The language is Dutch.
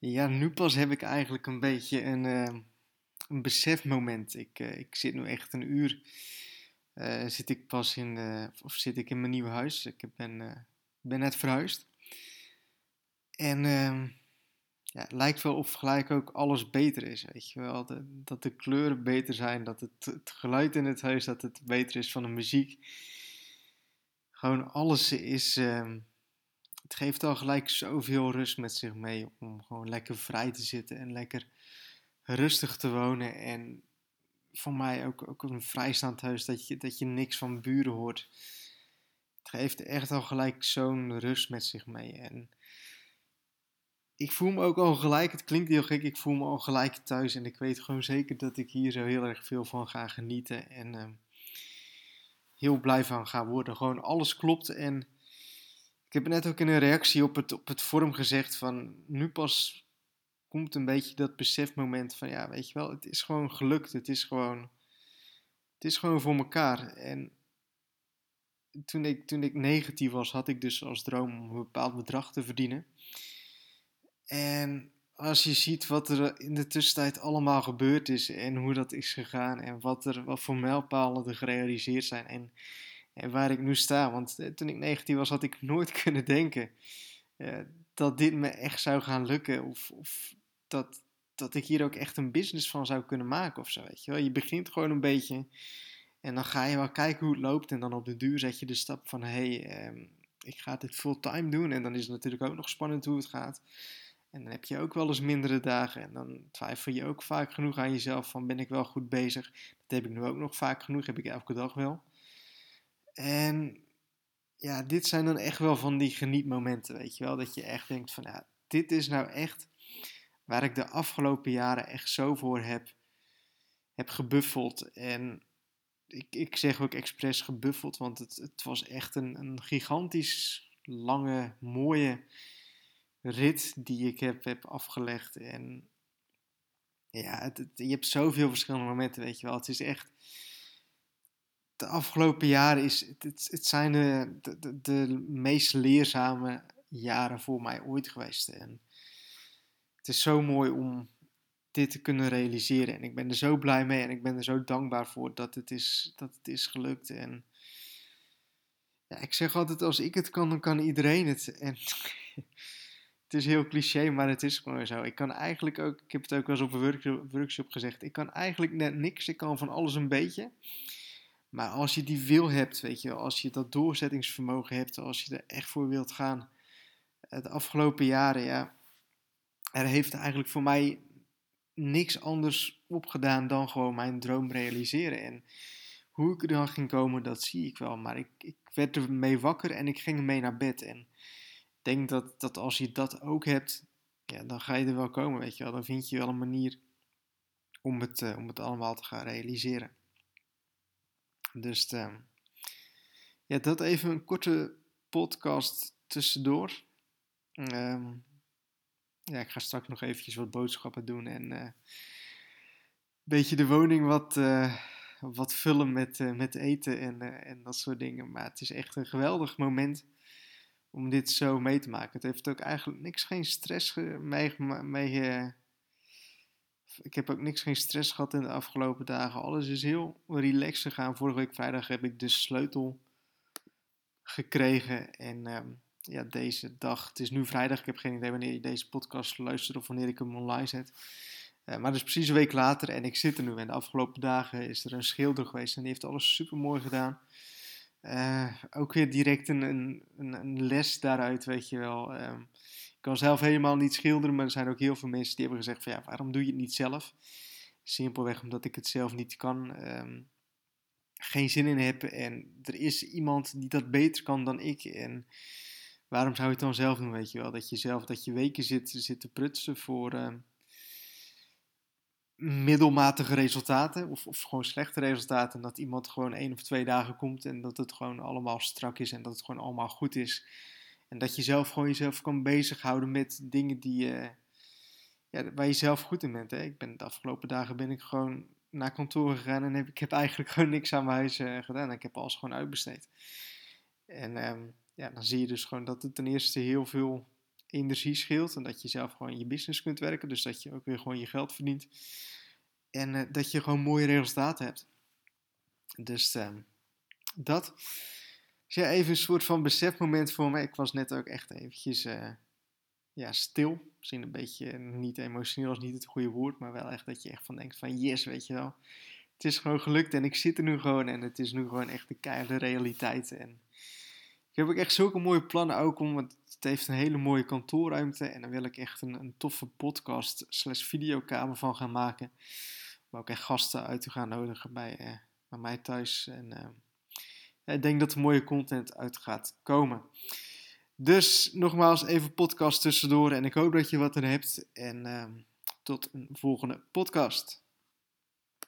Ja, nu pas heb ik eigenlijk een beetje een, uh, een besefmoment. Ik, uh, ik zit nu echt een uur. Uh, zit ik pas in, of zit ik in mijn nieuwe huis. Ik ben, ben net verhuisd. En ehm, ja, het lijkt wel of gelijk ook alles beter is. Weet je wel, dat de kleuren beter zijn, dat het, het geluid in het huis dat het beter is van de muziek. Gewoon alles is. Ehm, het geeft al gelijk zoveel rust met zich mee om gewoon lekker vrij te zitten en lekker rustig te wonen. En voor mij ook, ook een vrijstaand huis dat je, dat je niks van buren hoort. Het geeft echt al gelijk zo'n rust met zich mee. En ik voel me ook al gelijk, het klinkt heel gek, ik voel me al gelijk thuis. En ik weet gewoon zeker dat ik hier zo heel erg veel van ga genieten. En uh, heel blij van ga worden. Gewoon alles klopt en ik heb net ook in een reactie op het, op het forum gezegd van nu pas komt een beetje dat besefmoment van ja, weet je wel, het is gewoon gelukt. Het is gewoon, het is gewoon voor elkaar. En toen ik, toen ik negatief was, had ik dus als droom om een bepaald bedrag te verdienen. En als je ziet wat er in de tussentijd allemaal gebeurd is en hoe dat is gegaan en wat, er, wat voor mijlpalen er gerealiseerd zijn en en waar ik nu sta. Want eh, toen ik 19 was, had ik nooit kunnen denken uh, dat dit me echt zou gaan lukken. Of, of dat, dat ik hier ook echt een business van zou kunnen maken of zo. Weet je, wel. je begint gewoon een beetje en dan ga je wel kijken hoe het loopt. En dan op de duur zet je de stap van: hé, hey, um, ik ga dit fulltime doen. En dan is het natuurlijk ook nog spannend hoe het gaat. En dan heb je ook wel eens mindere dagen. En dan twijfel je ook vaak genoeg aan jezelf: van ben ik wel goed bezig? Dat heb ik nu ook nog vaak genoeg, heb ik elke dag wel. En ja, dit zijn dan echt wel van die genietmomenten, weet je wel. Dat je echt denkt van, ja, dit is nou echt waar ik de afgelopen jaren echt zo voor heb, heb gebuffeld. En ik, ik zeg ook expres gebuffeld, want het, het was echt een, een gigantisch lange, mooie rit die ik heb, heb afgelegd. En ja, je hebt zoveel verschillende momenten, weet je wel. Het is echt de afgelopen jaren is, het, het zijn de, de, de, meest leerzame jaren voor mij ooit geweest. En het is zo mooi om dit te kunnen realiseren. En ik ben er zo blij mee en ik ben er zo dankbaar voor dat het is, dat het is gelukt. En ja, ik zeg altijd, als ik het kan, dan kan iedereen het. En het is heel cliché, maar het is gewoon zo. Ik kan eigenlijk ook, ik heb het ook wel eens op een workshop gezegd, ik kan eigenlijk net niks. Ik kan van alles een beetje. Maar als je die wil hebt, weet je, als je dat doorzettingsvermogen hebt, als je er echt voor wilt gaan, de afgelopen jaren, ja, er heeft eigenlijk voor mij niks anders opgedaan dan gewoon mijn droom realiseren. En hoe ik er dan ging komen, dat zie ik wel. Maar ik, ik werd ermee wakker en ik ging ermee naar bed. En ik denk dat, dat als je dat ook hebt, ja, dan ga je er wel komen, weet je wel. Dan vind je wel een manier om het, uh, om het allemaal te gaan realiseren. Dus uh, ja, dat even een korte podcast tussendoor. Uh, ja, ik ga straks nog eventjes wat boodschappen doen en uh, een beetje de woning wat, uh, wat vullen met, uh, met eten en, en dat soort dingen. Maar het is echt een geweldig moment om dit zo mee te maken. Het heeft ook eigenlijk niks, geen stress mee, mee ik heb ook niks, geen stress gehad in de afgelopen dagen. Alles is heel relaxed gegaan. Vorige week vrijdag heb ik de sleutel gekregen. En ehm, ja, deze dag, het is nu vrijdag. Ik heb geen idee wanneer je deze podcast luistert of wanneer ik hem online zet. Uh, maar het is precies een week later en ik zit er nu. En de afgelopen dagen is er een schilder geweest en die heeft alles super mooi gedaan. Uh, ook weer direct een, een, een, les daaruit, weet je wel. Um, kan zelf helemaal niet schilderen, maar er zijn ook heel veel mensen die hebben gezegd van ja, waarom doe je het niet zelf? Simpelweg omdat ik het zelf niet kan, um, geen zin in heb en er is iemand die dat beter kan dan ik en waarom zou je het dan zelf doen, weet je wel? Dat je zelf, dat je weken zit, zit te prutsen voor uh, middelmatige resultaten of, of gewoon slechte resultaten en dat iemand gewoon één of twee dagen komt en dat het gewoon allemaal strak is en dat het gewoon allemaal goed is. En dat je zelf gewoon jezelf kan bezighouden met dingen die, uh, ja, waar je zelf goed in bent. Hè? Ik ben de afgelopen dagen ben ik gewoon naar kantoor gegaan en ik heb eigenlijk gewoon niks aan mijn huis uh, gedaan. Ik heb alles gewoon uitbesteed. En um, ja, dan zie je dus gewoon dat het ten eerste heel veel energie scheelt en dat je zelf gewoon je business kunt werken. Dus dat je ook weer gewoon je geld verdient. En uh, dat je gewoon mooie resultaten hebt. Dus uh, dat. Dus ja, even een soort van besefmoment voor me. Ik was net ook echt eventjes uh, ja, stil. Misschien een beetje niet emotioneel is niet het goede woord, maar wel echt dat je echt van denkt van yes, weet je wel. Het is gewoon gelukt en ik zit er nu gewoon en het is nu gewoon echt de keiharde realiteit. En ik heb ook echt zulke mooie plannen ook om, want het heeft een hele mooie kantoorruimte en daar wil ik echt een, een toffe podcast slash videokamer van gaan maken. Maar ook echt gasten uit te gaan nodigen bij, uh, bij mij thuis. En ja, ik denk dat er mooie content uit gaat komen. Dus nogmaals even podcast tussendoor en ik hoop dat je wat er hebt. En uh, tot een volgende podcast.